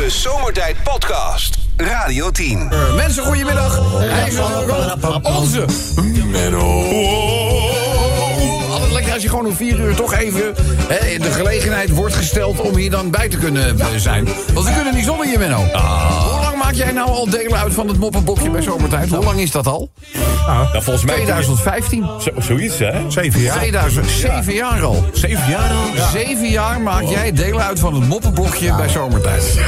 De Zomertijd Podcast. Radio 10. Uh, mensen, goedemiddag. Hij is onze Menno. Als je gewoon om vier uur toch even hè, de gelegenheid wordt gesteld om hier dan bij te kunnen uh, zijn. Want we kunnen niet zonder je, Menno. Hoe lang maak jij nou al delen uit van het moppenbokje bij Zomertijd? Hoe lang is dat al? Nou, volgens mij 2015. Zo, zoiets, hè? Zeven jaar. 2007 jaar al. Zeven jaar al? Zeven jaar maak jij deel uit van het moppenblokje bij Zomertijd.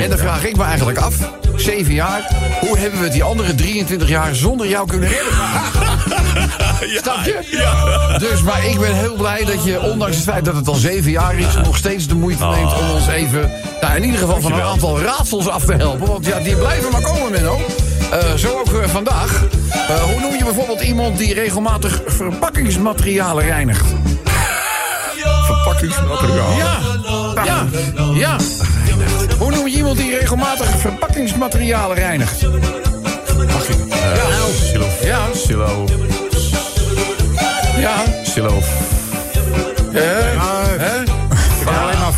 En dan vraag ik me eigenlijk af, zeven jaar, hoe hebben we die andere 23 jaar zonder jou kunnen redden? Snap je? Ja. Dus, maar ik ben heel blij dat je, ondanks het feit dat het al zeven jaar is, nog steeds de moeite neemt om ons even, nou in ieder geval van een aantal raadsels af te helpen. Want ja, die blijven maar komen, Menno. Uh, zo ook uh, vandaag. Uh, hoe noem je bijvoorbeeld iemand die regelmatig verpakkingsmaterialen reinigt? Verpakkingsmateriaal. Ja, ja, ja. Hoe noem je iemand die regelmatig verpakkingsmaterialen reinigt? Verpakking. ja. Ja. Silo. Ja. Silo. Hè? Hè? alleen maar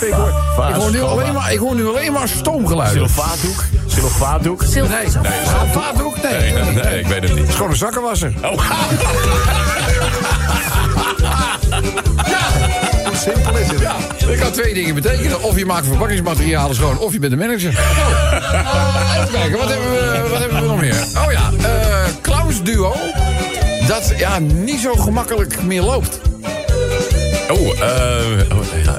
ik, hoor, ik, hoor nu alleen maar, ik hoor nu alleen maar stoomgeluiden. Silofaatdoek. Silofaatdoek. Nee, nee. Silofaatdoek? Nee. Nee, nee, nee, ik weet het niet. Het is gewoon een zakkenwasser. Oh. Simpel is het? Ja, dat kan twee dingen betekenen. Of je maakt verpakkingsmaterialen schoon, of je bent de manager. Oh. Even kijken, wat hebben, we, wat hebben we nog meer? Oh ja, uh, clownsduo. Dat ja, niet zo gemakkelijk meer loopt. Oh, eh... oh, ja,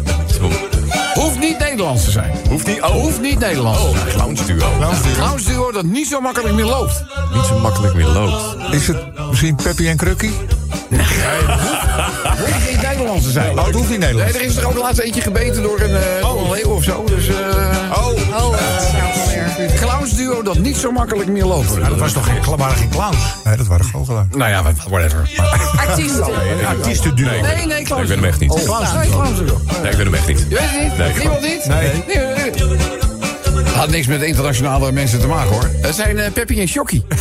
Hoeft niet Nederlands te zijn. Hoeft niet? Oh. Hoeft niet Nederlands te Oh, zijn. clownsduo. Clownsduo dat niet zo makkelijk meer loopt. Niet zo makkelijk meer loopt. Is het misschien Peppy en Krukkie? Hoeft niet Nederlands te zijn. Oh, het hoeft niet Nee, Nederlands. er is er ook laatst eentje gebeten door een, uh, een leeuw of zo. Dus, uh, Oh, Oh, uh, clownsduo dat niet zo makkelijk meer loopt. nou, dat was toch geen, waren geen clowns? Nee, dat waren goochelaars. Nou ja, whatever. artiesten. Een artiestenduo. Nee, nee, Nee, ik clownsduo. weet hem echt niet. Nee, clownsduo. Nee, ik weet hem echt niet. Je weet het niet? Nee, Niemand niet? Nee. nee, nee, nee. Had niks met internationale mensen te maken hoor. Het zijn uh, Peppy en Shocky.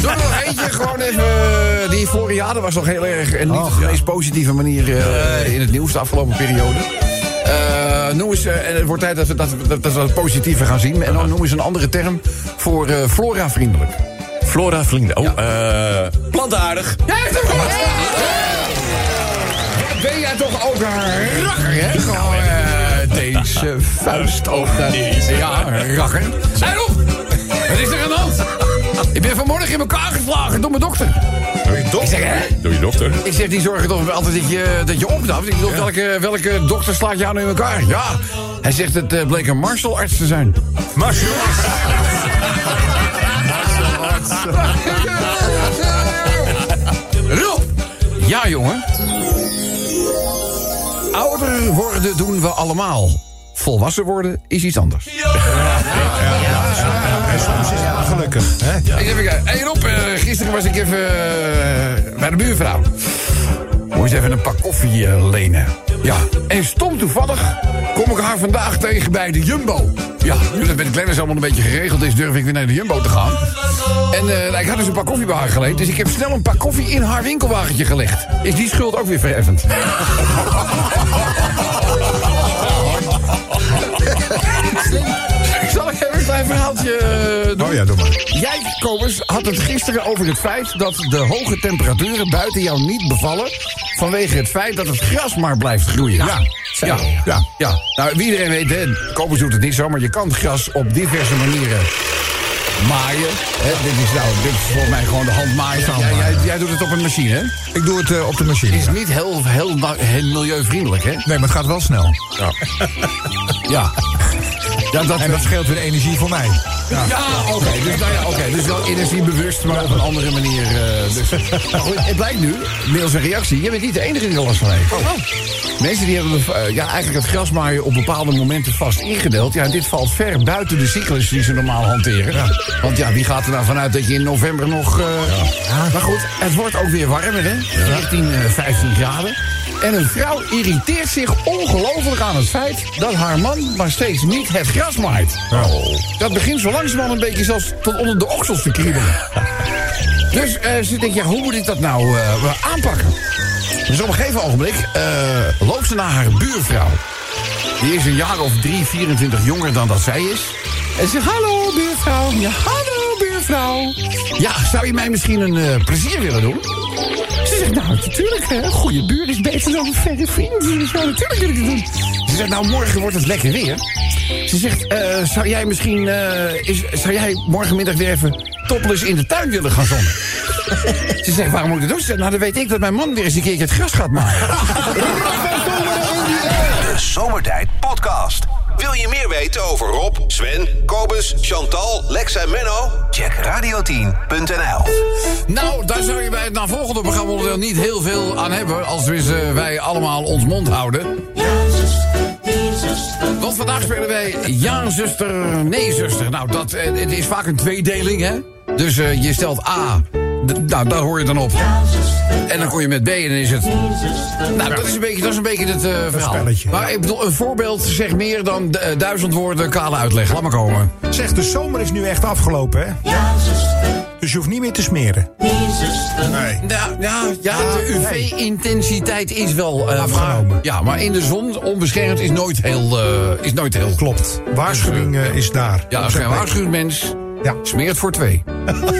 doe er nog eentje. Gewoon even. uh, Die Floriade was nog heel erg. En niet op de meest positieve manier uh, in het nieuws de afgelopen periode. Uh, noem eens, uh, en het wordt tijd dat we dat, dat, dat we het positieve gaan zien. En dan noem eens een andere term voor flora-vriendelijk. Flora vrienden. Oh, eh... plantaardig. Ja, hem goed! Ben jij toch ook een rakker, hè? Gewoon uh, deze vuist op de... Ja, een rakker. En op! Wat is er aan de hand? Ik ben vanmorgen in elkaar geslagen door mijn dokter. Door je Ik dokter? zeg, hè? Door je dokter? Ik zeg, die zorgen toch altijd dat je, dat je opknapt. Ik bedoel, welke, welke dokter slaat jou nu in elkaar? Ja, hij zegt het uh, bleek een Marshall-arts te zijn. Marcel. Rob! Ja, jongen. Ouder worden doen we allemaal. Volwassen worden is iets anders. En soms is het gelukkig. Hè? Ik even kijken. Hey Rob, uh, gisteren was ik even uh, bij de buurvrouw. Moest even een pak koffie uh, lenen. Ja, en stom toevallig kom ik haar vandaag tegen bij de Jumbo. Ja, nu dat met de kleiners allemaal een beetje geregeld is... durf ik weer naar de Jumbo te gaan. En uh, ik had dus een pak koffie bij haar geleend... dus ik heb snel een pak koffie in haar winkelwagentje gelegd. Is die schuld ook weer verheffend? een klein verhaaltje uh, doen? Oh ja, doe maar. Jij, Kobus, had het gisteren over het feit dat de hoge temperaturen buiten jou niet bevallen. Vanwege het feit dat het gras maar blijft groeien. Ja. Ja, ja, ja. Nou, wie iedereen weet, hè, Kobus doet het niet zo, maar je kan het gras op diverse manieren maaien. Hè, dit, is nou, dit is volgens mij gewoon de hand maaien. Jij, jij, jij doet het op een machine, hè? Ik doe het uh, op de machine. Is ja. niet heel, heel, heel milieuvriendelijk, hè? Nee, maar het gaat wel snel. Ja. ja. Ja, dat en dat scheelt weer energie voor mij. Ja, ja oké. Okay. Dus, nou ja, okay. dus wel energiebewust, maar op een andere manier. Uh, dus. nou, goed, het blijkt nu, middels een reactie, je bent niet de enige die er last van heeft. Oh. Mensen die hebben uh, ja, eigenlijk het grasmaaien op bepaalde momenten vast ingedeeld. Ja, dit valt ver buiten de cyclus die ze normaal hanteren. Ja. Want ja, wie gaat er nou vanuit dat je in november nog... Uh, ja. Maar goed, het wordt ook weer warmer, hè? 14, 15 graden. En een vrouw irriteert zich ongelooflijk aan het feit dat haar man maar steeds niet het gras maait. Oh. Dat begint zo langzamerhand een beetje zelfs tot onder de oksels te kriebelen. dus uh, ze denkt, ja, hoe moet ik dat nou uh, aanpakken? Dus op een gegeven ogenblik uh, loopt ze naar haar buurvrouw. Die is een jaar of drie, 24 jonger dan dat zij is. En ze zegt, hallo buurvrouw. Ja, hallo buurvrouw. Ja, zou je mij misschien een eh, plezier willen doen? Ze zegt, nou, natuurlijk, hè. Goede buur is beter dan een verre vriend. Ja, natuurlijk wil ik het doen. Ze zegt, nou, morgen wordt het lekker weer. Ze zegt, eh, zou jij misschien, eh, is, zou jij morgenmiddag weer even topless in de tuin willen gaan zonnen? Ze zegt, waarom moet ik dat doen? Ze zegt, nou, dan weet ik dat mijn man weer eens een keertje het gras gaat maaien. De Zomertijd Podcast. Wil je meer weten over Rob, Sven, Kobus, Chantal, Lex en Menno? Check radio10.nl. Nou, daar zou je bij het navolgende programma onderdeel niet heel veel aan hebben... als dus, eh, wij allemaal ons mond houden. Want vandaag spelen wij ja, zuster, nee, zuster. Nou, dat, eh, het is vaak een tweedeling, hè? Dus eh, je stelt A, nou, daar hoor je dan op. En dan kom je met B en dan is het... Nou, dat is een beetje, dat is een beetje het eh, verhaal. spelletje. Maar ik bedoel, een voorbeeld zegt meer dan duizend woorden kale uitleg. Laat maar komen. Zeg, de zomer is nu echt afgelopen, hè? Dus je hoeft niet meer te smeren. Nee. Nou, ja, ja, de UV-intensiteit is wel eh, Afgenomen. maar- ja, maar in de zon, onbeschermd, is nooit heel... eh, is nooit heel Klopt. Waarschuwing eh, is daar. Ja, als je een waarschuwd mens, Ja. smeert voor twee. nou,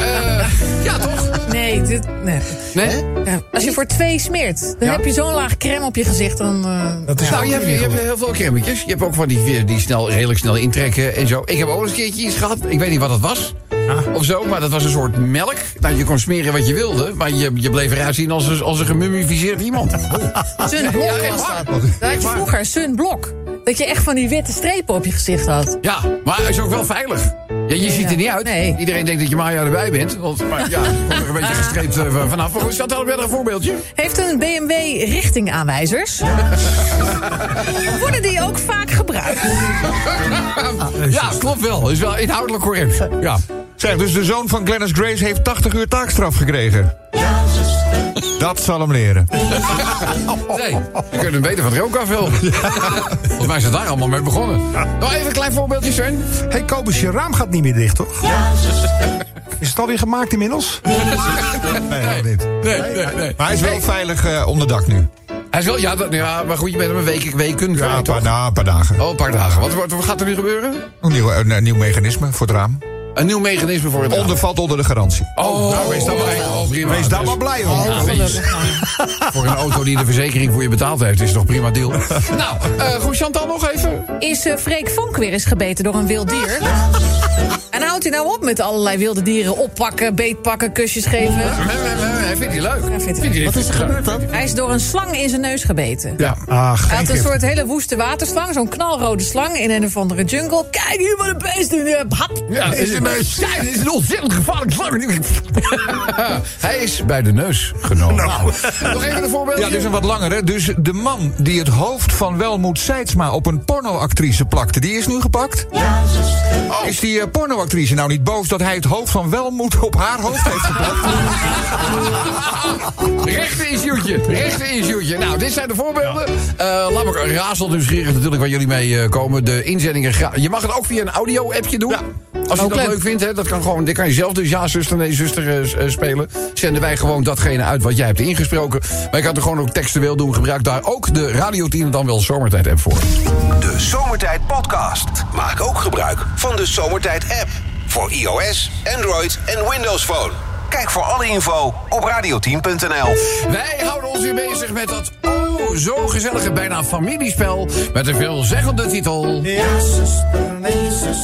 eh, ja, toch? Nee, dit, nee. Nee? Ja, als je voor twee smeert, dan Ja. heb je zo'n laag crème op je gezicht. Dan, eh, Dat is Nou, je hebt, je hebt heel veel cremmetjes. Je hebt ook van die, die snel, redelijk snel intrekken en zo. Ik heb ook eens een keertje iets gehad. Ik weet niet wat het was. Of zo, maar dat was een soort melk. Nou, je kon smeren wat je wilde. Maar je, je bleef eruit zien als, een- als een gemummificeerd iemand. Ja, echt was dat. Dat had je vroeger, sunblock. Dat je echt van die witte strepen op je gezicht had. Ja, maar hij is ook wel veilig. Ja, je ziet er niet uit. Nee. Iedereen denkt dat je Maya erbij bent. Want, maar ja, je komt er een beetje gestreept eh, van- vanaf. Maar goed, staat al weer een voorbeeldje? Heeft een BMW richtingaanwijzers? Worden die ook vaak gebruikt? Ja, klopt wel. Is wel inhoudelijk correct. Ja. Zeg, dus de zoon van Glennis Grace heeft 80 uur taakstraf gekregen. Dat zal hem leren. Nee, je kunt hem beter van het rook afhulpen. Volgens mij is het daar allemaal mee begonnen. Nog even een klein voorbeeldje, Sven. hey, Kobus, je raam gaat niet meer dicht, toch? Is het alweer gemaakt inmiddels? Nee, nog niet. Nee, nee, nee. Maar hij is wel veilig eh, onder dak nu. Hij is wel, ja, dat, ja, maar goed, je bent hem een week, weken Ja, een paar, na, een paar dagen. Oh, een paar dagen. Wat, wat, wat gaat er nu gebeuren? Een nieuw, een, een nieuw mechanisme voor het raam. Een nieuw mechanisme voor het raam. Onder, valt onder de garantie. Oh, nou, wees daar maar, oh, prima. Wees daar Dus- maar blij om. Voor een auto die de verzekering voor je betaald heeft, is het toch prima deal. nou, eh goed, Chantal nog even. Is eh, Freek Vonk weer eens gebeten door een wild dier? En houdt hij nou op met allerlei wilde dieren oppakken, beetpakken, kusjes geven? Hij vindt hij leuk. Ja, vindt hij leuk. Wat is er gebeurd dan? Hij is door een slang in zijn neus gebeten. Ja. Ah, Hij had een soort hele woeste waterslang, zo'n knalrode slang in een of andere jungle. Kijk hier wat een beest in de hap. Ja, is een, ja, dit is een ontzettend gevaarlijk slang. Hij is bij de neus genomen. Nou, nog even een voorbeeld. Ja, dus een wat langere. Dus de man die het hoofd van Welmoed Seidsma op een pornoactrice plakte, die is nu gepakt? Is die eh, pornoactrice nou niet boos dat hij het hoofd van Welmoed op haar hoofd heeft geplakt? Rechte issue'tje, rechte issue'tje. Nou, dit zijn de voorbeelden. Eh, laat me razend nieuwsgierig natuurlijk waar jullie mee eh, komen. De inzendingen. Je mag het ook via een audio-appje doen. Als je Ook dat leuk. leuk vindt, hè, dat kan gewoon. Dit kan je zelf dus ja, zuster, nee, zuster eh, spelen. Zenden wij gewoon datgene uit wat jij hebt ingesproken. Maar je kan er gewoon ook textueel doen. Gebruik daar ook de Radio 10 en dan wel Zomertijd app voor. De Zomertijd Podcast. Maak ook gebruik van de Zomertijd app. Voor iOS, Android en Windows Phone. Kijk voor alle info op radio10.nl. Wij houden ons weer bezig met dat oh zo gezellige bijna familiespel met een veelzeggende titel.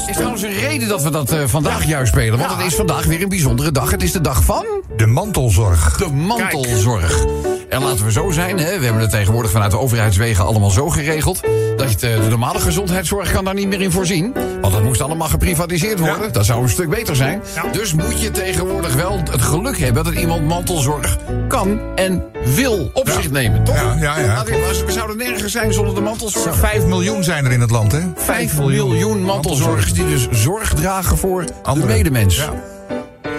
Is trouwens een reden dat we dat eh, vandaag juist spelen, want het is vandaag weer een bijzondere dag. Het is de dag van De mantelzorg. de mantelzorg. En laten we zo zijn, hè, we hebben het tegenwoordig vanuit de overheidswegen allemaal zo geregeld... dat je de, de normale gezondheidszorg kan daar niet meer in voorzien. Want dat moest allemaal geprivatiseerd worden. Dat zou een stuk beter zijn. Dus moet je tegenwoordig wel het geluk hebben dat iemand mantelzorg kan en wil op zich nemen. Toch? Ja, ja, ja, we- zouden nergens zijn zonder de mantelzorg. Vijf miljoen zijn er in het land, hè? 5 miljoen mantelzorgers die dus zorg dragen voor de medemens. Ja.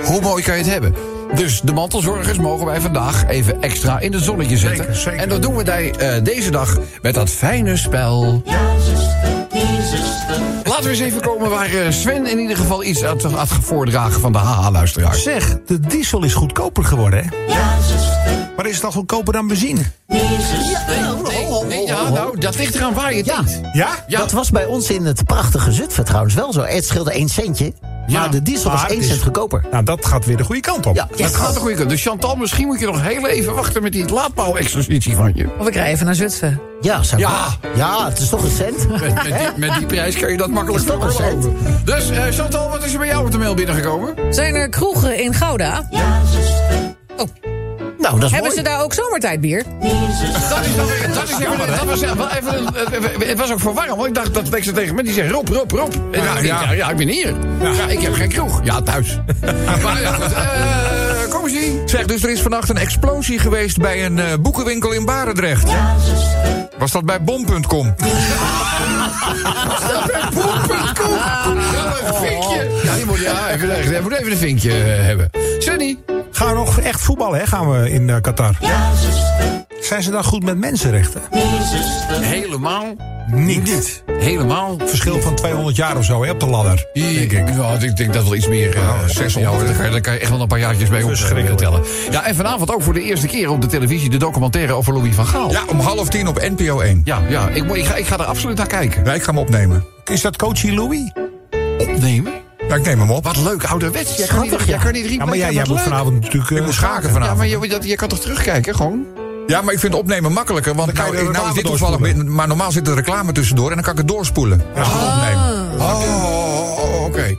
Hoe mooi kan je het hebben? Dus de mantelzorgers mogen wij vandaag even extra in het zonnetje zetten. Zeker, zeker. En dat doen we bij, eh, deze dag met dat fijne spel. Laten we eens even komen waar eh, Sven in ieder geval iets had, had voordragen van de haha-luisteraars. Zeg, de diesel is goedkoper geworden, hè? Maar is het al goedkoper dan benzine? Ja, Rob. nou, dat ligt eraan waar je het Ja. Ja? Ja. Dat was bij ons in het prachtige Zutphen trouwens wel zo. Het scheelde 1 centje. Ja, maar de diesel was maar 1 het is- cent goedkoper. Nou, dat gaat weer de goede kant op. Ja. Dat gaat de goede kant. Dus Chantal, misschien moet je nog heel even wachten met die laadpaal-exercitie van je. Of ik rij even naar Zutphen. Ja, zou Ja. ja, het is toch een cent. Met, met, die, met die prijs kan je dat makkelijk Is toch een. Dus eh, Chantal, wat is er bij jou op de mail binnengekomen? Zijn er kroegen in Gouda? Nou, dat is Hebben mooi. ze daar ook zomertijdbier? Dat is, dan weer- dat is dat was wel even een, eh, het was ook verwarrend, want ik dacht dat ik ze tegen me die zeggen Rob, Rob, Rob. En Ja, dan denk ik, ja. ja, ja, ik ben hier. Ja. ik heb geen kroeg. Ja, thuis. maar ja, goed, eh, kom eens zien. Zeg, dus er is vannacht een explosie geweest bij een eh, boekenwinkel in Barendrecht. Was dat bij bom.com? Ja, een vinkje. Ja, die moet, ja, even, je moet even een vinkje eh, hebben. Sunny. Gaan we nog echt voetballen, hè? Gaan we in eh, Qatar? Zijn ze dan goed met mensenrechten? Helemaal Niet. Helemaal. Verschil van 200 jaar of zo, hè, op de ladder. Denk ik. Ja, ik denk dat wel iets meer. Uh, 600. Daar kan, je, daar kan je echt wel een paar jaartjes mee op eh, tellen. Ja, en vanavond ook voor de eerste keer op de televisie de documentaire over Louis van Gaal. Ja, om half tien op NPO 1. ja, ja ik, moet- ik, ga, ik ga er absoluut naar kijken. Ja, ik ga hem opnemen. Is dat coachie Louis? Opnemen? Ja, ik neem hem op. Wat leuk, ouderwets. Jij kan niet, jij ja. kan niet replay. Ja, maar jij, jij moet leuk. vanavond natuurlijk... eh, Ik moet schaken Ja, vanavond. maar je, dat, je kan toch terugkijken, gewoon? Ja, maar ik vind opnemen makkelijker. Want nou, nou is dit toevallig... Maar normaal zit er reclame tussendoor en dan kan ik het doorspoelen. Als ik het opneem. Oh, oh, oh, oké.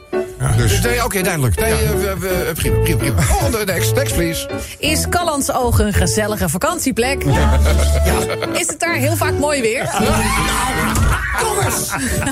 Dus, nee, oké, duidelijk. Nee, eh, we- we- prima, prima, prima. Oh, de next, next, please. Is Callans Oog een gezellige vakantieplek? Ja. Is het daar heel vaak mooi weer?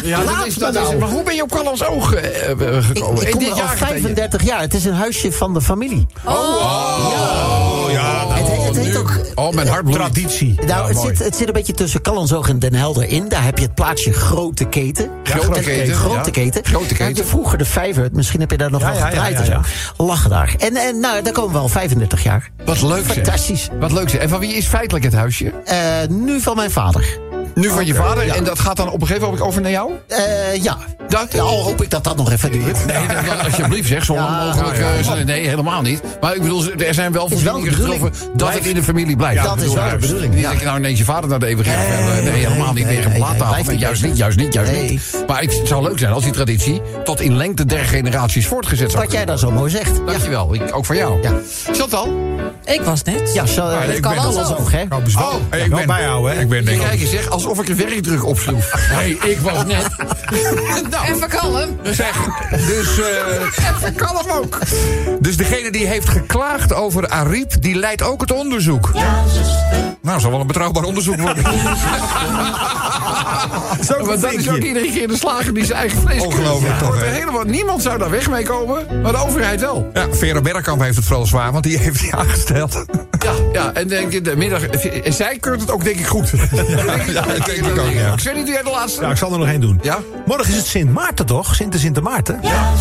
Ja, dat is, dat is, nou. maar hoe ben je op Callans Oog eh, eh, Ik, gekomen? ik In kom dit al jaargetijde? 35 jaar. Het is een huisje van de familie. Oh, ja, het, heet- het heet ook... Oh, mijn hart traditie. Nou, het, zit, het zit een beetje tussen Callenzoog en Den Helder in. Daar heb je het plaatsje Grote Keten. Grote En- Keten, Grote ja. Keten. Grote Daar had Keten. je vroeger de vijver. Misschien heb je daar nog Ja, wel gedraaid ja. Lachen daar. En, en nou, daar komen we al 35 jaar. Wat leuk zeg. Fantastisch. Wat leuk zeg. En van wie is feitelijk het huisje? Eh, nu van mijn vader. Nu van je vader. Ja. En dat gaat dan op een gegeven moment over naar jou? Eh, ja. Dat? Ja, Al hoop ik dat dat nog even duurt. Nee, alsjeblieft zeg, zo lang Ja, mogelijk. ja, ja. eh, nee, helemaal niet. Maar ik bedoel, er zijn wel voorzieningen getroffen dat het in de familie blijft. dat is bedoel, wel de juist. bedoeling, Niet ja. dat je nou ineens je vader naar de eeuwigheid gaat bellen. Nee, helemaal niet tegen een plaattafel. Nee, juist niet, juist niet, juist niet. Maar het zou leuk zijn als die traditie tot in lengte der generaties voortgezet zou Wat jij daar zo mooi zegt. Dankjewel, ik, ook van jou. Ja. Chantal, Ik was net. Ja, zo, ik het ben kan alles ook, hè? Dus Oh, ik ben, bijhouden, hè? Ik ben denk kijk eens zeg, alsof ik een werkdruk opsloeg. hey, ik was net. nou, Even kalm. Zeg, dus, eh, even kalm ook. dus degene die heeft geklaagd over Ariep, die leidt ook het onderzoek. Nou, zal wel een betrouwbaar onderzoek worden. Zo Maar dat is ook iedere keer de slager die zijn eigen vlees. Ongelooflijk Ja, toch, hè? helemaal, Niemand zou daar weg mee komen, maar de overheid wel. Ja, Vera Bergkamp heeft het vooral zwaar, want die heeft hij aangesteld. Ja, ja en denk je, de middag. En zij keurt het ook, denk ik, goed. ja, dat denk ik ook, ja. Ik weet niet, jij de laatste? Ja, ik zal er nog één doen. Ja? Morgen is het Sint Maarten, toch? Sint de Sint Maarten? Ja.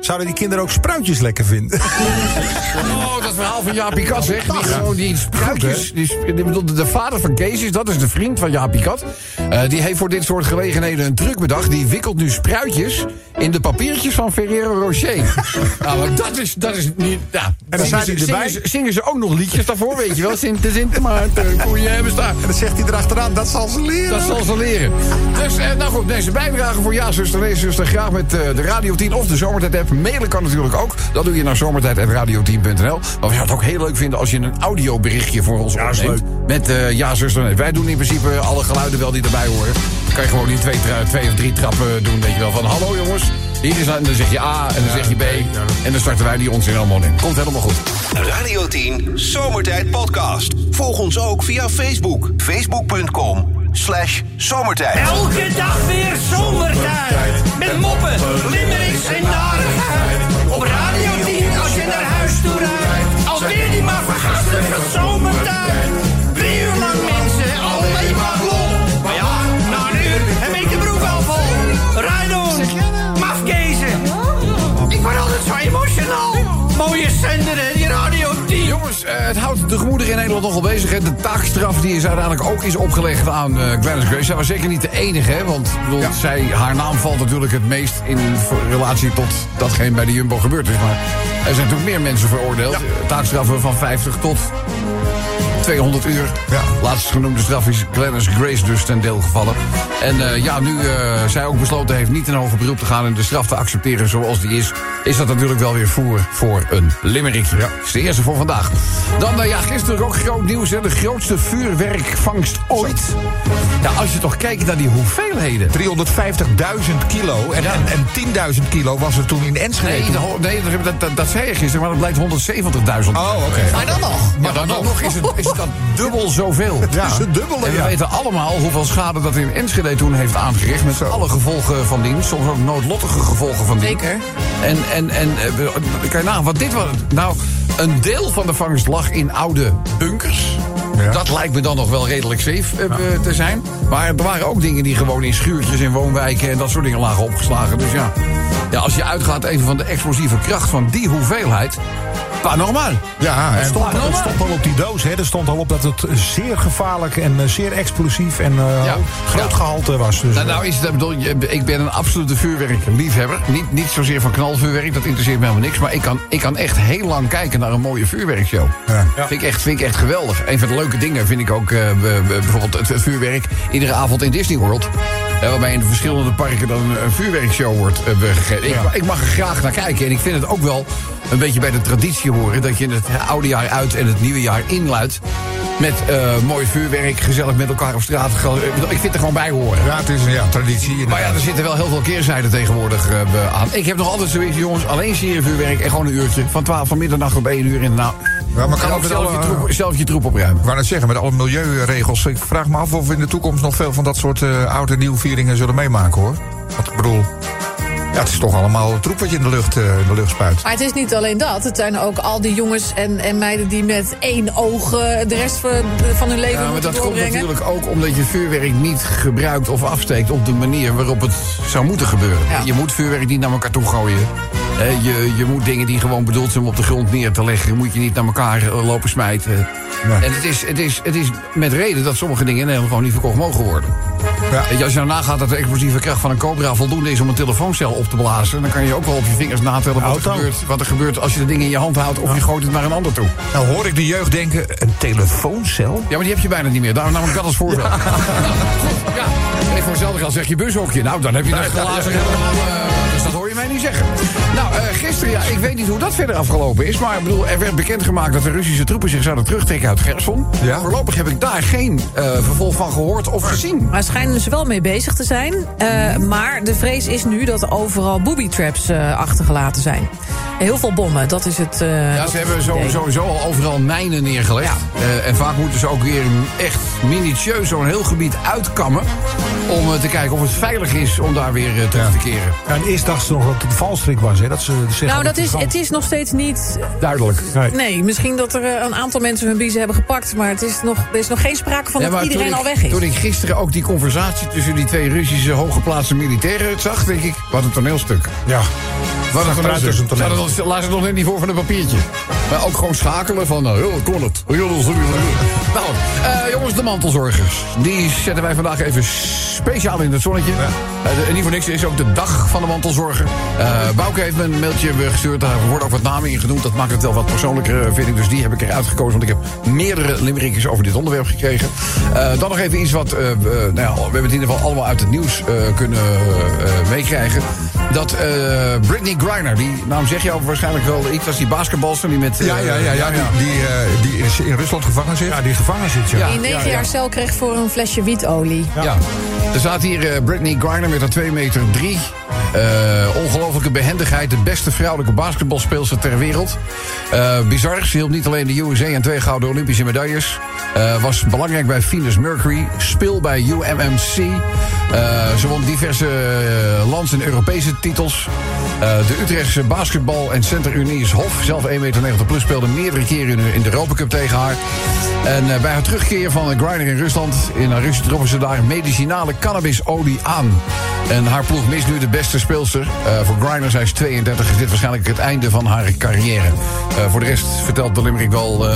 Zouden die kinderen ook spruitjes lekker vinden? Oh, dat verhaal van Jaapie Kat, zeg. Die gewoon die spruitjes. Die, sp- die, bedoel, de vader van Kees is, dat is de vriend van Jaapie Kat. Eh, die heeft voor dit soort gelegenheden een truc bedacht. Die wikkelt nu spruitjes in de papiertjes van Ferrero Rocher. nou, maar dat is, dat is niet... Ja. En dan zingen, ze, erbij. zingen, ze, zingen ze ook nog liedjes daarvoor, weet je wel? Sint de Sint Maarten, koeien hebben staan. En dan zegt hij erachteraan, dat zal ze leren. Dat zal ze leren. Dus, eh, nou goed, deze bijdrage voor Ja Zuster, Nee Zuster. Graag met eh, de Radio 10 of de Zomertijd app. Mailen kan natuurlijk ook. Dat doe je naar zomertijd.radio10.nl. Maar we zouden het ook heel leuk vinden als je een audioberichtje voor ons Ja, opneemt. Met eh, Ja Zuster, Nee. Wij doen in principe alle geluiden wel die erbij horen. Kan je gewoon in twee, twee of drie trappen doen. Weet je wel van hallo jongens. Hier is, en dan zeg je A en dan zeg je B. En dan starten wij die onzin allemaal in. Komt helemaal goed. Radio 10 Zomertijd Podcast. Volg ons ook via Facebook. Facebook.com slash zomertijd. Elke dag weer zomertijd. Met moppen, limmerings en narigheid. Op Radio 10 als je naar huis toe rijdt. Alweer die maar van zomertijd. Drie uur lang mensen, alleen maar lol. Maar ja, na een uur heb ik de broek al vol. Rijdoen, mafkezen. Ik word altijd zo emotional. Mooie zender, hè, die Radio 10. Jongens, eh, het houdt de gemoederen in Nederland nogal bezig. Hè. De taakstraf die is uiteindelijk ook is opgelegd aan eh Gladys Grace. Zij was zeker niet de enige, hè, want bedoel, zij, haar naam valt natuurlijk het meest in relatie tot datgene bij de Jumbo gebeurd is. Maar er zijn natuurlijk meer mensen veroordeeld. Eh, Taakstraffen van 50 tot 200 uur. Ja. Laatst genoemde straf is Glennis Grace dus ten deel gevallen. En eh, ja, nu eh, zij ook besloten heeft niet in hoger beroep te gaan... en de straf te accepteren zoals die is... is dat natuurlijk wel weer voer voor een limmerikje. Ja. Dat is de eerste voor vandaag. Dan, eh, ja, gisteren ook groot nieuws, hè. De grootste vuurwerkvangst ooit. Ja, als je toch kijkt naar die hoeveelheden. 350.000 kilo. En, en, en 10.000 kilo was er toen in Enschede. Nee, de- nee dat, dat, zei je gisteren, maar dat blijkt 170.000. Oh, oké. Maar dan nog. Maar dan, nog is het, is dan dubbel zoveel. Ja. Is het dubbele, En we ja. weten allemaal hoeveel schade dat in Enschede toen heeft aangericht. Met alle gevolgen van dien. Soms ook noodlottige gevolgen van dien. Zeker. En, en, en eh, we- kan je nagaan, wat dit was. Nou, een deel van de vangst lag in oude bunkers. Ja. Dat lijkt me dan nog wel redelijk safe eh, te zijn. Maar er waren ook dingen die gewoon in schuurtjes in woonwijken en dat soort dingen lagen opgeslagen. Dus ja, ja als je uitgaat even van de explosieve kracht van die hoeveelheid. Pas normaal. Ja, en stond, het stond al op die doos, hè. Er stond al op dat het zeer gevaarlijk en eh, zeer explosief en eh, Ja. groot Ja. gehalte was. Dus, Nou, nou is het, ik bedoel, ik ben een absolute vuurwerkliefhebber. Niet, niet zozeer van knalvuurwerk, dat interesseert me helemaal niks. Maar ik kan, ik kan echt heel lang kijken naar een mooie vuurwerkshow. Ja. Vind, ik echt, vind ik echt geweldig. Een van de leuke dingen vind ik ook eh, be- be- bijvoorbeeld het, het vuurwerk iedere avond in Disney World. Eh, waarbij in de verschillende parken dan een, een vuurwerkshow wordt eh, gegeven. Ik, ik mag er graag naar kijken. En ik vind het ook wel een beetje bij de traditie horen... dat je het oude jaar uit en het nieuwe jaar inluidt... met mooi vuurwerk, gezellig met elkaar op straat. Ik vind er gewoon bij horen. Ja, het is een ja, traditie. Maar ja, er zitten wel heel veel keerzijden tegenwoordig aan. Ik heb nog altijd zoiets, jongens, alleen serievuurwerk en gewoon een uurtje. Van 12 van middernacht op 1 uur in de nou. Ja, maar kan ook zelf, alle- je troep, zelf je troep opruimen. Ik wou net zeggen, met alle milieuregels. Ik vraag me af of we in de toekomst nog veel van dat soort eh oud en nieuw vieringen zullen meemaken hoor. Want ik bedoel, ja, het is toch allemaal troep wat je in de lucht, eh, in de lucht spuit. Maar het is niet alleen dat. Het zijn ook al die jongens en, en meiden die met één oog eh, de rest van, van hun leven Ja, maar dat komt natuurlijk ook omdat je vuurwerk niet gebruikt of afsteekt op de manier waarop het zou moeten gebeuren. Ja. Je moet vuurwerk niet naar elkaar toe gooien. Je, je moet dingen die gewoon bedoeld zijn om op de grond neer te leggen, moet je niet naar elkaar eh, lopen smijten. En het is, het, is, het is met reden dat sommige dingen in Nederland gewoon niet verkocht mogen worden. Ja. Als je nou nagaat dat de explosieve kracht van een cobra voldoende is om een telefooncel op te blazen, dan kan je ook wel op je vingers natellen wat er, gebeurt, wat er gebeurt als je de dingen in je hand houdt of je gooit het naar een ander toe. Nou hoor ik de jeugd denken, een telefooncel? Ja, maar die heb je bijna niet meer. Daarom nam ik dat als voorbeeld. Goed, ja. En voor hetzelfde geld zeg je bushokje. Nou, dan heb je dat glazen eh, dus dat hoor je mij niet zeggen. Nou, eh, gisteren, ja, ik weet niet hoe dat verder afgelopen is... maar ik bedoel, er werd bekendgemaakt dat de Russische troepen zich zouden terugtrekken uit Gerson. Ja. Voorlopig heb ik daar geen eh, vervolg van gehoord of gezien. Maar schijnen ze wel mee bezig te zijn. Eh, maar de vrees is nu dat er overal booby traps eh, achtergelaten zijn. Heel veel bommen, dat is het. eh, Ja, ze hebben zo, sowieso al overal mijnen neergelegd. Eh, en vaak moeten ze ook weer echt minutieus zo'n heel gebied uitkammen... om te kijken of het veilig is om daar weer eh, terug te keren. Ja, en eerst dachten ze nog dat het een valstrik was. Hè, dat ze zeggen Nou, dat het is, het is nog steeds niet. Duidelijk. Nee. Nee, misschien dat er eh, een aantal mensen hun biezen hebben gepakt. Maar het is nog, er is nog geen sprake van Ja, dat iedereen al weg is. Toen ik gisteren ook die conversatie tussen die twee Russische hooggeplaatste militairen zag, denk ik, wat een toneelstuk. Ja. Wat een toneelstuk. Laat ze nog net niet voor van een papiertje. Maar ook gewoon schakelen van, nou, heel kon het. Nou, eh, jongens, de mantelzorgers. Die zetten wij vandaag even speciaal in het zonnetje. De- en niet voor niks is ook de dag van de mantelzorger. Eh Bouke heeft me een mailtje gestuurd. Daar worden ook wat namen in genoemd. Dat maakt het wel wat persoonlijker, vind ik. Dus die heb ik eruit gekozen. Want ik heb meerdere limerickjes over dit onderwerp gekregen. Dan nog even iets wat... nou ja, we hebben het in ieder geval allemaal uit het nieuws kunnen meekrijgen. Dat eh Britney Griner, die naam zeg je ook waarschijnlijk wel iets. Dat is die basketbalster die met... eh, Ja, ja, ja, ja, die, die, eh, die is in Rusland gevangen zit. ja, die gevangen zit, ja. Ja. Die negen jaar cel kreeg voor een flesje wietolie. Ja. Er staat hier eh, Britney Griner met haar 2 meter 3. Ongelofelijke behendigheid. De beste vrouwelijke basketbalspeelster ter wereld. Eh, bizar. Ze hield niet alleen de USA en twee gouden Olympische medailles. Eh, was belangrijk bij Venus Mercury. Speel bij UMMC. Eh, ze won diverse eh, lands- en Europese titels. Eh, de Utrechtse basketbal- en center Unies Hof, zelf 1,90 meter plus, speelde meerdere keren in de, Europa Cup tegen haar. En eh, bij haar terugkeer van de Griner in Rusland, in haar troffen ze daar medicinale cannabisolie aan. En haar ploeg mist nu de beste speelster. Eh, voor Griner, zij is 32, is dit waarschijnlijk het einde van haar carrière. Voor de rest vertelt de Limerick wel...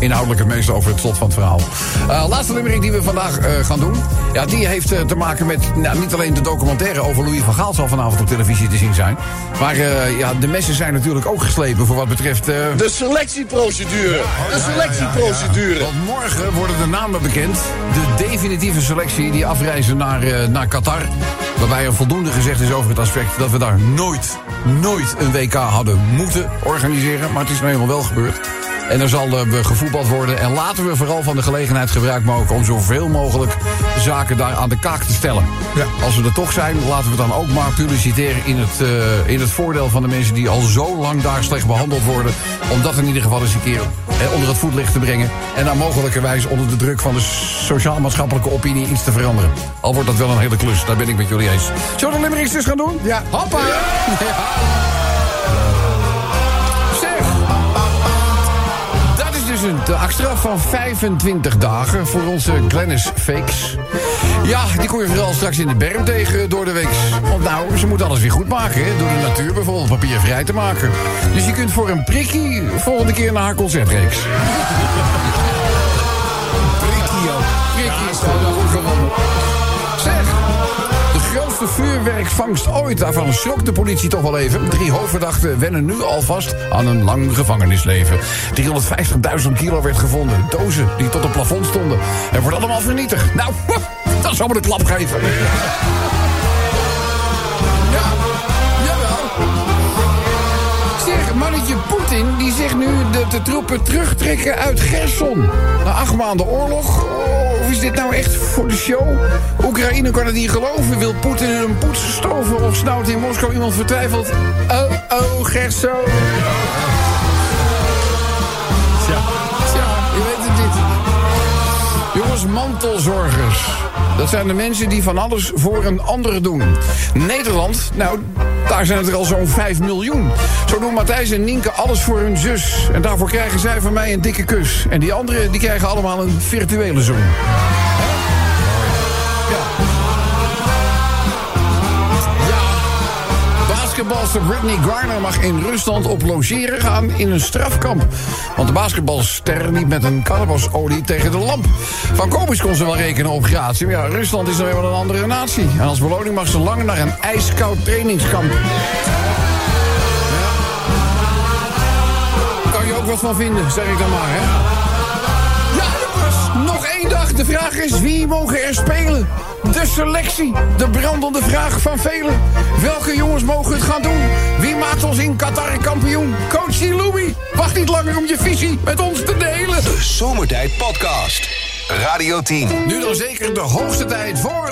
inhoudelijk het meest over het slot van het verhaal. Eh, laatste limerick die we vandaag eh, gaan doen. Ja, die heeft eh, te maken met nou, niet alleen de documentaire over Louis van Gaal zal vanavond op televisie te zien zijn. Maar ja, de messen zijn natuurlijk ook geslepen voor wat betreft. De selectieprocedure. De selectieprocedure. want morgen worden de namen bekend. De definitieve selectie die afreizen naar, naar Qatar. Waarbij er voldoende gezegd is over het aspect dat we daar nooit, nooit een WK hadden moeten organiseren. Maar het is nou helemaal wel gebeurd. En er zal eh, gevoetbald worden. En laten we vooral van de gelegenheid gebruik maken om zoveel mogelijk zaken daar aan de kaak te stellen. Ja. Als we er toch zijn, laten we dan ook maar publiciteren in het, eh, in het voordeel van de mensen die al zo lang daar slecht behandeld worden. Om dat in ieder geval eens een keer eh, onder het voetlicht te brengen. En dan mogelijkerwijs onder de druk van de sociaal-maatschappelijke opinie iets te veranderen. Al wordt dat wel een hele klus, daar ben ik met jullie eens. Zullen we de limericks dus gaan doen? Ja. Hoppa! Een taakstraf van 25 dagen voor onze Glennis Fakes. Ja, die kom je vooral straks in de berm tegen door de week. Want nou, ze moet alles weer goed maken? Door de natuur bijvoorbeeld papier vrij te maken. Dus je kunt voor een prikkie volgende keer naar haar concertreeks. Vuurwerkvangst ooit. Daarvan schrok de politie toch wel even. Drie hoofdverdachten wennen nu alvast aan een lang gevangenisleven. 350.000 kilo werd gevonden. Dozen die tot het plafond stonden. En wordt allemaal vernietigd. Nou, dat zou me de klap geven. Poetin die zegt nu dat de troepen terugtrekken uit Gerson. Na acht maanden oorlog. Oh, of is dit nou echt voor de show? Oekraïne kan het niet geloven. Wil Poetin een poetsen stoven of snauwt in Moskou iemand vertwijfeld? Oh, oh, Gerson. Tja, tja, je weet het niet. Jongens, mantelzorgers. Dat zijn de mensen die van alles voor een ander doen. Nederland, nou, daar zijn het er al zo'n 5 miljoen. Zo doen Matthijs en Nienke alles voor hun zus. En daarvoor krijgen zij van mij een dikke kus. En die anderen, die krijgen allemaal een virtuele zoen. Basketbalster Britney Garner mag in Rusland op logeren gaan in een strafkamp. Want de basketbalster liep met een cannabisolie tegen de lamp. Van Kobus kon ze wel rekenen op gratie. Maar ja, Rusland is nou eenmaal een andere natie. En als beloning mag ze lang naar een ijskoud trainingskamp. Ja. Kan je ook wat van vinden, zeg ik dan maar, hè? De vraag is, wie mogen er spelen? De selectie, de brandende vraag van velen. Welke jongens mogen het gaan doen? Wie maakt ons in Qatar kampioen? Coach Louis, wacht niet langer om je visie met ons te delen. De Zomertijd Podcast. Radio 10. Nu dan zeker de hoogste tijd voor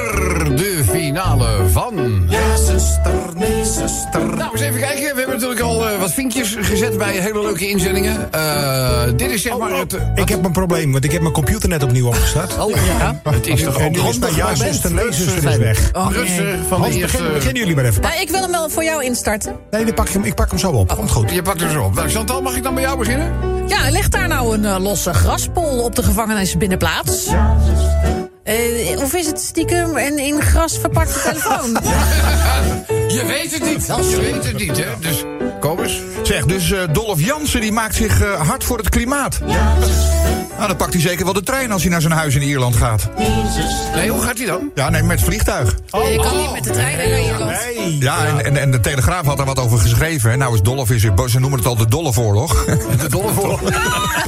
de finale van... Ja, zuster, nee, zuster. Nou, eens even kijken. We hebben natuurlijk al eh, wat vinkjes gezet bij hele leuke inzendingen. Eh, dit is zeg maar het... Oh, Ik heb een probleem, want ik heb mijn computer net opnieuw opgestart. Oh, ja. Het is toch En ook die is bij handig ja, zuster, nee, zuster is weg. Oh, nee. Rutser van Hans, begin, beginnen jullie maar even. Nou, ik wil hem wel voor jou instarten. Nee, dan pak ik, hem, ik pak hem zo op. Komt goed. Je pakt er zo op. Nou, Chantal, mag ik dan bij jou beginnen? Ja, ligt daar nou een eh, losse graspol op de gevangenisbinnenplaats? Eh, of is het stiekem een in gras verpakte telefoon? Je weet het niet. Je weet het niet, hè? Dus, Kobus? Zeg, dus eh, Dolph Jansen die maakt zich eh, hard voor het klimaat. Nou, dan pakt hij zeker wel de trein als hij naar zijn huis in Ierland gaat. Nee, hoe gaat hij dan? Ja, nee, met vliegtuig. je kan niet met de trein naar Ierland. Nee. Ja, en, en, en de Telegraaf had daar wat over geschreven. hè. Nou is Dolph, is, ze noemen het al de Dolph-oorlog. De Dollevoorlog.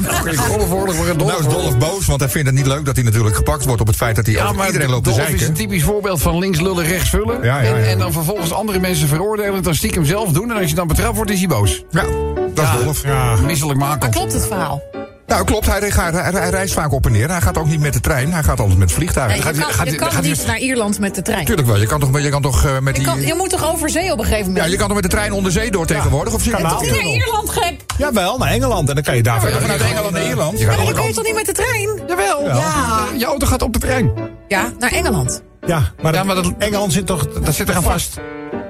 De Dollevoorlog voor een Nou is Dolph boos, want hij vindt het niet leuk dat hij natuurlijk gepakt wordt op het feit dat hij Ja, over iedereen loopt te Dolph is een zeiken. typisch voorbeeld van links lullen, rechts vullen. Ja, ja, En, ja. en dan vervolgens andere mensen veroordelen, het dan stiekem zelf doen. En als je dan betrapt wordt, is hij boos. Ja, dat is Dolph. Ja. Misselijk Maar maken. klopt het verhaal? Nou, klopt, hij, gaat- hij, hij reist vaak op en neer. Hij gaat ook niet met de trein, hij gaat altijd met het vliegtuig. Nee, je Gaat hij- kan, gaat je hij- kan gaat hij- niet naar Ierland met de trein. Tuurlijk wel, je kan toch, je kan toch eh, met Je, die... kan, je moet toch over zee op een gegeven Ja, moment? je kan toch met de trein onder zee door tegenwoordig? Of je dat? Niet naar Ierland, gek! Jawel, naar Engeland. En dan kan je daar Ja, vanuit Engeland naar Ierland. Je gaat Maar dan kun je toch niet met de trein? Jawel. Ja. Je auto gaat op de trein. Ja, naar Engeland. Ja, maar, Ja, maar dat- Engeland zit toch... Dat zit er aan vast.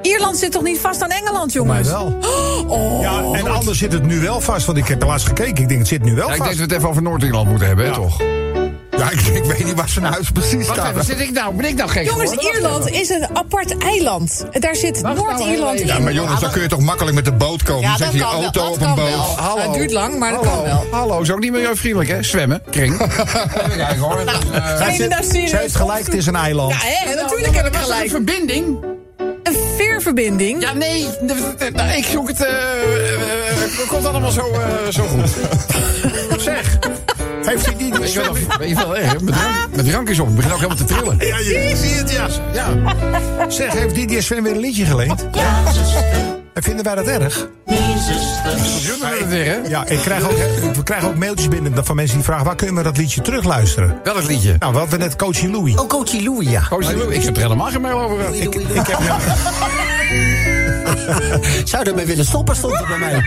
Ierland zit toch niet vast aan Engeland, jongens? wel. Oh. Ja, en anders zit het nu wel vast. Want ik heb laatst gekeken. Ik denk, het zit nu wel Ja, ik denk vast. dat we het even over Noord-Ierland moeten hebben, hè, toch? Ja, ik, ik weet niet waar zijn huis precies Wacht staat. even, zit ik nou, ben ik nou gek Jongens, geworden? Ierland is een apart eiland. Daar zit nou Noord-Ierland in. Ja, maar jongens, dan kun je toch makkelijk met de boot komen. Ja, dan zet je wel. auto Dat op een boot. wel. Hallo. Het duurt lang, maar dat Hallo. kan wel. Hallo, is ook niet milieuvriendelijk, hè? Zwemmen, kring. Kijken hoor. Eh, nou serieus? Ze heeft gelijk, het is een eiland. Ja, hè, natuurlijk heb ik er Een gelijk. verbinding? Ja, nee. de- de- nou, ik zoek het. eh eh, eh, Het komt allemaal zo, eh, zo goed. zeg. Heeft hij die je wel, weet je wel hè? Met drank, is op. Ik begin ook helemaal te trillen. Ja, je zie het, ja. Ja. Zeg, heeft Didier Sven weer een liedje geleend? En vinden wij dat erg? Het weer, hè? Ja, ik krijg ook, we krijgen ook mailtjes binnen van mensen die vragen... waar kunnen we dat liedje terugluisteren? Welk liedje? Nou, we hadden net Coachy Louis. Oh, Coachy Louis, ja. Zie je, ik heb er helemaal geen mail over gehad. Louis, Louis. Ik heb ja, Zou ermee willen stoppen, stond er bij mij.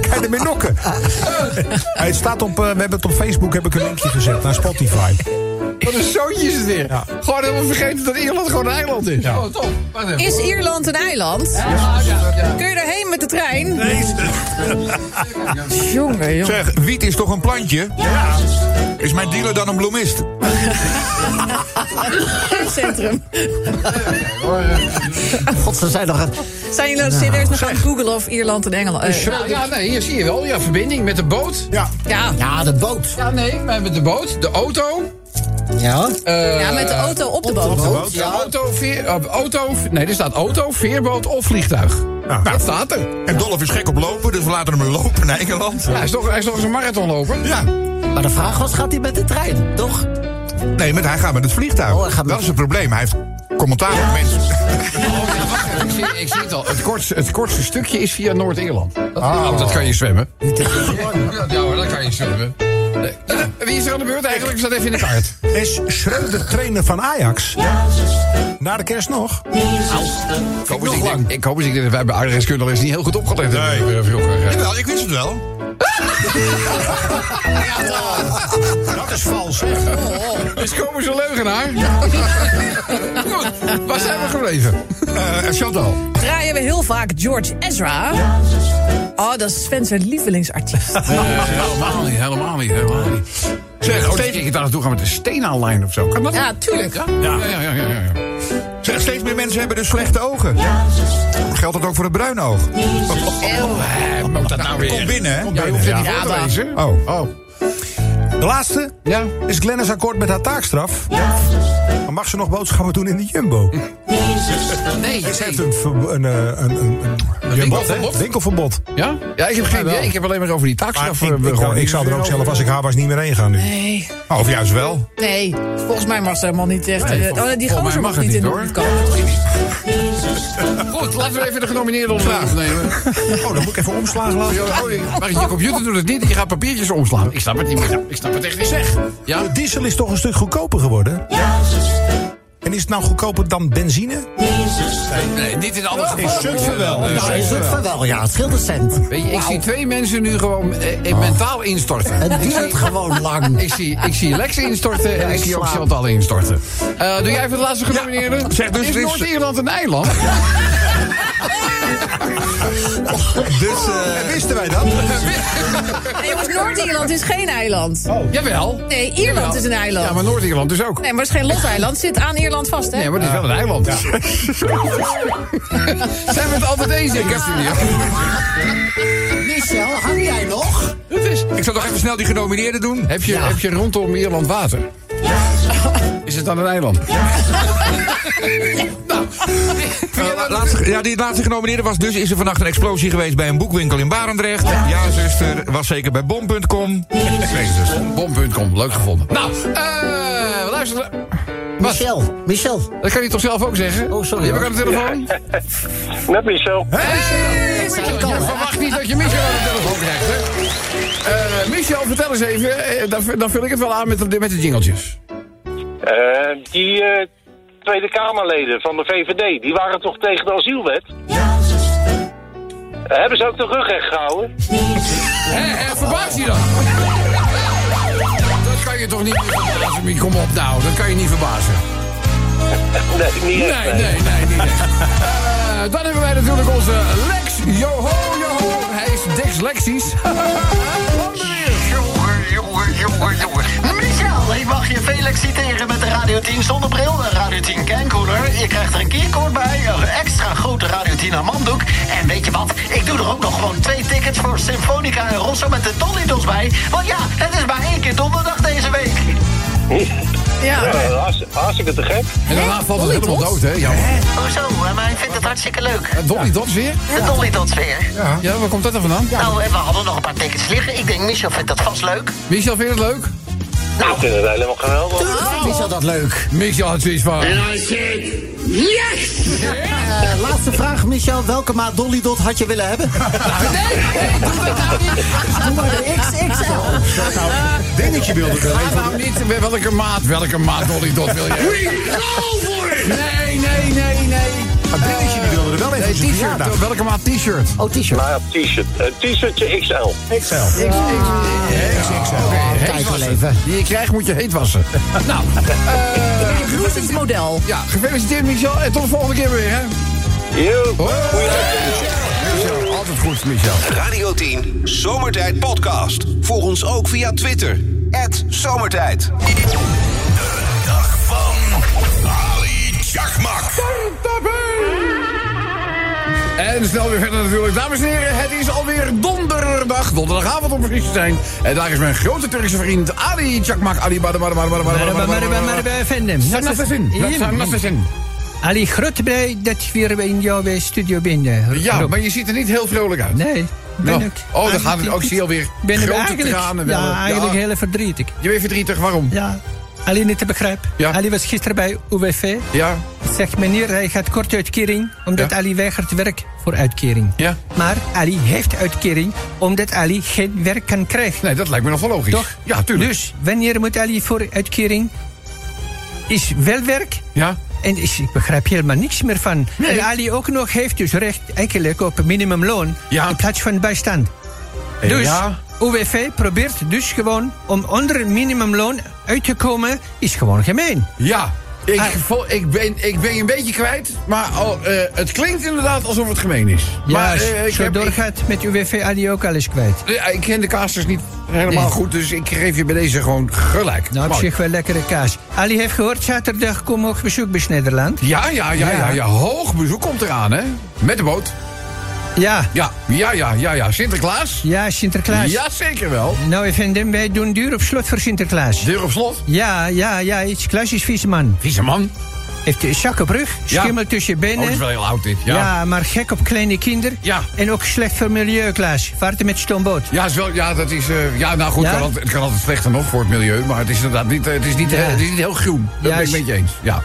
kan je ermee nokken. Hij staat op, eh, we hebben het op Facebook heb ik een linkje gezet naar Spotify. Wat een zootje is het weer. Ja. Gewoon helemaal vergeten dat Ierland gewoon een eiland is. Ja. Oh, top. Wacht even. Is Ierland een eiland? Ja. Kun je erheen met de trein? Jongen, jongen. Zeg, wiet is toch een plantje? Ja. Is mijn dealer dan een bloemist? Centrum. God, ze zijn nog... een- Zijn jullie nou serieus nog aan het googelen of Ierland een Engeland... eh, Ja, ja, nee, hier zie je wel. Ja, verbinding met de boot. Ja, ja. Ja, de boot. Ja, nee, maar met de boot, de auto. Ja. eh, ja, met de auto op de boot. boot. Ja, auto, veer, eh, auto, nee, er staat auto, veerboot of vliegtuig. Ja. Nou, dat staat er. En Dolph is gek op lopen, dus we laten hem lopen naar Engeland. Ja, hij, is toch, hij is toch eens een marathon lopen? Ja. Maar de vraag was, gaat hij met de trein, toch? Nee, met, hij gaat met het vliegtuig. Oh, met- Dat is het probleem. Hij heeft commentaar op mensen. ik, zie, ik zie het al. Het kortste, het kortste stukje is via Noord-Ierland. Dat, oh, dat kan je zwemmen. Ja, ja hoor, dat kan je zwemmen. Nee. Ja, Wie is er aan de beurt eigenlijk? Staat even in de kaart. is Schreuder trainer van Ajax? Na de kerst nog? Ik hoop eens, ik, denk, ik hoop eens, ik denk dat wij bij al eens niet heel goed opgelet hebben. Nee. Ja. Jawel, ik wist het wel. Dat is vals, hè? Dus komen ze leugenaar. Goed, waar zijn we gebleven? Eh Chantal. Draaien we heel vaak George Ezra. Oh, dat is Sven zijn lievelingsartiest. helemaal niet, helemaal niet, helemaal niet. Zeg, oh, steeds- ik daar naartoe gaan met de Stena-line of zo. Kan dat? Ja, tuurlijk. Ja, ja, ja, ja, ja, ja. Zeg, steeds meer mensen hebben dus slechte ogen. Geldt dat ook voor het bruine oog? Eh, moet dat nou weer? Kom binnen, hè? Ja, je hoeft het niet Ja, voor te lezen. Oh. Oh. De laatste Ja. is Glennis akkoord met haar taakstraf. Maar mag ze nog boodschappen doen in de Jumbo? Nee, Ze heeft een, een, eh, een, een, een, winkelverbod? Ja? Ja, ik heb geen idee. Ik heb alleen maar over die taakstraf ik, eh, ik, ik zou er ook zelf, als ik haar was, niet meer heen gaan nu. Nee, Oh, of juist wel. nee. Volgens mij mag ze helemaal niet echt... Nee, eh, vol- oh, die gozer mag mag niet in de hoor. Goed, laten we even de genomineerde ogen nemen. Oh, dan moet ik even omslagen laten. Oh, je- maar je computer doet het niet. Je gaat papiertjes omslaan. Ik snap het niet meer. Ik snap het echt niet. Zeg. Ja? De diesel is toch een stuk goedkoper geworden? En is het nou goedkoper dan benzine? Nee, niet in alle gevallen. Zutphen wel. Nou, is het wel, ja. Het scheelt een cent. Weet je, ik zie twee mensen nu gewoon eh, eh, mentaal instorten. Het duurt gewoon lang. Ik zie, ik zie Lex instorten en ik zie ook Chantal instorten. Eh, doe jij even de laatste genomineerde? zeg, dus is is- Noord-Ierland een eiland? Dus, eh, Wisten wij dat? Nee, jongens, Noord-Ierland is geen eiland. Jawel. Nee, Ierland is een eiland. Ja, maar Noord-Ierland dus ook. Nee, maar het is geen los eiland. Het zit aan Ierland vast, hè? Nee, maar het is wel een eiland. Zijn we het altijd eens in de studio? Michel, hang jij nog? Het is, ik zal nog even snel die genomineerden doen. heb, je, heb je rondom Ierland water? Is het dan een eiland? Nou, Eh, laatste, ja, die laatste genomineerde was dus... is er vannacht een explosie geweest bij een boekwinkel in Barendrecht. Ja, zuster, was zeker bij bom.com. Bom.com, leuk gevonden. Nou, eh, luister. Michel, Michel. Dat kan je toch zelf ook zeggen? Oh, sorry, Je hebt ook hoor. aan de telefoon? Met Michel. Hey, Michel, ik verwacht niet dat je Michel aan de telefoon krijgt, hè? Eh, Michel, vertel eens even. dan, dan vul ik het wel aan met de, met de jingeltjes. Eh, die Tweede Kamerleden van de VVD, die waren toch tegen de asielwet? Eh, hebben ze ook de rug recht gehouden? Hé, hé, verbaas je dan? Dat kan je toch niet meer verbazen? Kom op nou, dat kan je niet verbazen. Nee, niet Nee, echt. nee, nee, niet echt. Eh, dan hebben wij natuurlijk onze Lex. Joho, joho. Hij is Dex Lexies. Jongen, jongen, jongen, jongen, ik mag je Felix citeren met de Radio 10 zonnebril, een Radio 10 cancooler. Je krijgt er een keycord bij, een extra grote Radio 10 handdoek. En weet je wat? Ik doe er ook nog gewoon twee tickets voor Symfonica en Rosso met de Dolly Dots bij. Want ja, het is maar één keer donderdag deze week. Ja. Ja, hartst- hartstikke te gek. En daarna valt het helemaal dood, hè? Ja. Hoezo? Maar ik vind het hartstikke leuk. Eh, Dolly Dots weer? De Dolly Dots weer. Ja, waar komt dat dan vandaan? Nou, en we hadden nog een paar tickets liggen. Ik denk, Michel vindt dat vast leuk. Michel, vind je het leuk? Ik vind het helemaal geweldig. Michel dat leuk. Michel had zoiets van... Eh, laatste vraag, Michel. Welke maat Dolly Dot had je willen hebben? Doe maar de XXL. Dingetje wilde wel Ga even. nou niet, welke maat, welke maat Dolly Dot wil je? Nee, nee, nee, nee. Maar Dingetje die wilde er wel even Nee, zijn t-shirt. verjaardag. Welke maat t-shirt? Oh, t-shirt. Nou ja, t-shirt. Een t-shirtje XL. XL. Kijk wel even. Die je krijgt moet je heet wassen. nou, Inclusief model. ja, gefeliciteerd Michel. En tot de volgende keer weer, hè? Yo. Michel, altijd goed, Michel. Radio 10 Zomertijd Podcast. Volg ons ook via Twitter. Zomertijd. En snel weer verder natuurlijk. Dames en heren, het is alweer donderdag. Donderdagavond om precies te zijn. En daar is mijn grote Turkse vriend Ali Chakmak. Ali efendim. Nasılsın? İyiyim. Nasılsın? Ali, groot blij dat ik weer in jouw eh, studio eh, Ja, maar je ziet er niet heel vrolijk uit. Nee, ben Nou, ik. oh, dan gaat het ook, zie je alweer ben ik grote eigenlijk, tranen Ja, eigenlijk heel verdrietig. Je bent verdrietig, waarom? Ja, Ali niet te begrijpen. Ja. Ali was gisteren bij UWV. Ja, Zegt meneer, hij gaat kort uitkering, omdat Ja. Ali weigert werk voor uitkering. ja. Maar Ali heeft uitkering, omdat Ali geen werk kan krijgen. Nee, dat lijkt me nog wel logisch. Toch? Ja, tuurlijk. Dus wanneer moet Ali voor uitkering? Is wel werk Ja, En is, ik begrijp helemaal niks meer van. Nee. En Ali ook nog heeft dus recht eigenlijk op minimumloon Ja. in plaats van bijstand. Dus Ja. UWV probeert dus gewoon om onder minimumloon uit te komen, is gewoon gemeen. ja. Ik, Ah. ik, ben, ik ben je een beetje kwijt, maar oh, eh, het klinkt inderdaad alsof het gemeen is. maar Ja, eh, ik, zo heb, ik, doorgaat met UWV Ali ook alles kwijt. eh, ik ken de casters niet helemaal Nee. goed, dus ik geef je bij deze gewoon gelijk. Nou, op Mooi. zich wel lekkere kaas. Ali heeft gehoord, zaterdag komen ook bezoek bij Nederland. Ja, ja, ja, ja, Ja. ja. Hoog bezoek komt eraan, hè? Met de boot. Ja, Ja, ja, ja, ja, ja. Sinterklaas? ja, Sinterklaas. Ja, zeker wel. Nou, even, wij doen duur op slot voor Sinterklaas. Deur op slot. Ja, ja, ja, iets klassisch vieze man. Vieze man. Heeft op rug, Ja. schimmel tussen je Oh, benen. dat is wel heel oud dit. ja. Ja. maar gek op kleine kinderen. Ja. En ook slecht voor milieu, Klaas. Vaarten met stoomboot. Ja, is wel, ja, dat is. eh, ja, nou goed, Ja? Kan altijd, het kan altijd slechter nog voor het milieu. Maar het is inderdaad niet, eh, het is niet, Ja. eh, het is niet heel groen. Dat Ja, ben ik met je eens. Ja.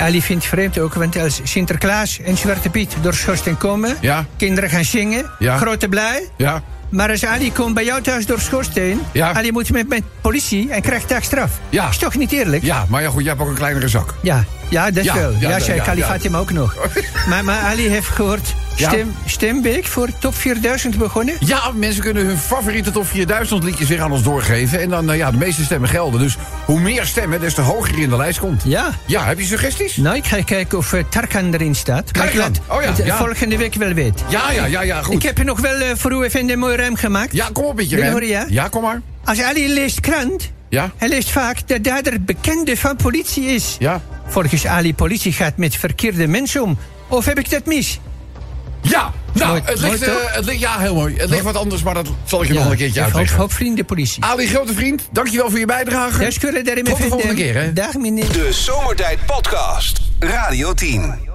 Ali vindt het vreemd ook, want als Sinterklaas en Zwarte Piet door Schorsten komen... Ja. kinderen gaan zingen, Ja. grote blij... Ja. Maar als Ali komt bij jou thuis door Schoorsteen... Ja. Ali moet met, met politie en krijgt taakstraf. Ja. Is toch niet eerlijk? Ja, maar ja, goed, jij hebt ook een kleinere zak. Ja, ja dat Ja, wel. ja, Ja, ja, zei ja, Ali ja. Fatima ook nog. maar, maar Ali heeft gehoord... Ja. Stem, Stemweek voor top 4000 begonnen. Ja, mensen kunnen hun favoriete top 4000 liedjes weer aan ons doorgeven. En dan, eh, ja, de meeste stemmen gelden. Dus hoe meer stemmen, des te hoger je in de lijst komt. Ja. Ja, heb je suggesties? Nou, ik ga kijken of eh, Tarkan erin staat. Maar ik laat Oh ja. volgende week wel weten. Ja, ja, ja, ja, goed. Ik heb er nog wel eh, voor u even een mooi ruim gemaakt. Ja, kom op met je Wil horen, ja? Ja, kom maar. Als Ali leest krant, Ja, hij leest vaak dat dader bekende van politie is. ja. Volgens Ali, politie gaat met verkeerde mensen om. Of heb ik dat mis? Ja, nou, Mooi- het mooi ligt, eh, het ligt, ja, heel mooi. Het ligt wat anders, maar dat zal ik je nog een keertje hoop, uitleggen. hoop vrienden politie. Ali, grote vriend, dankjewel voor je bijdrage. Daarin Tot de volgende keer, hè. Dag meneer. De Zomertijd Podcast. Radio 10.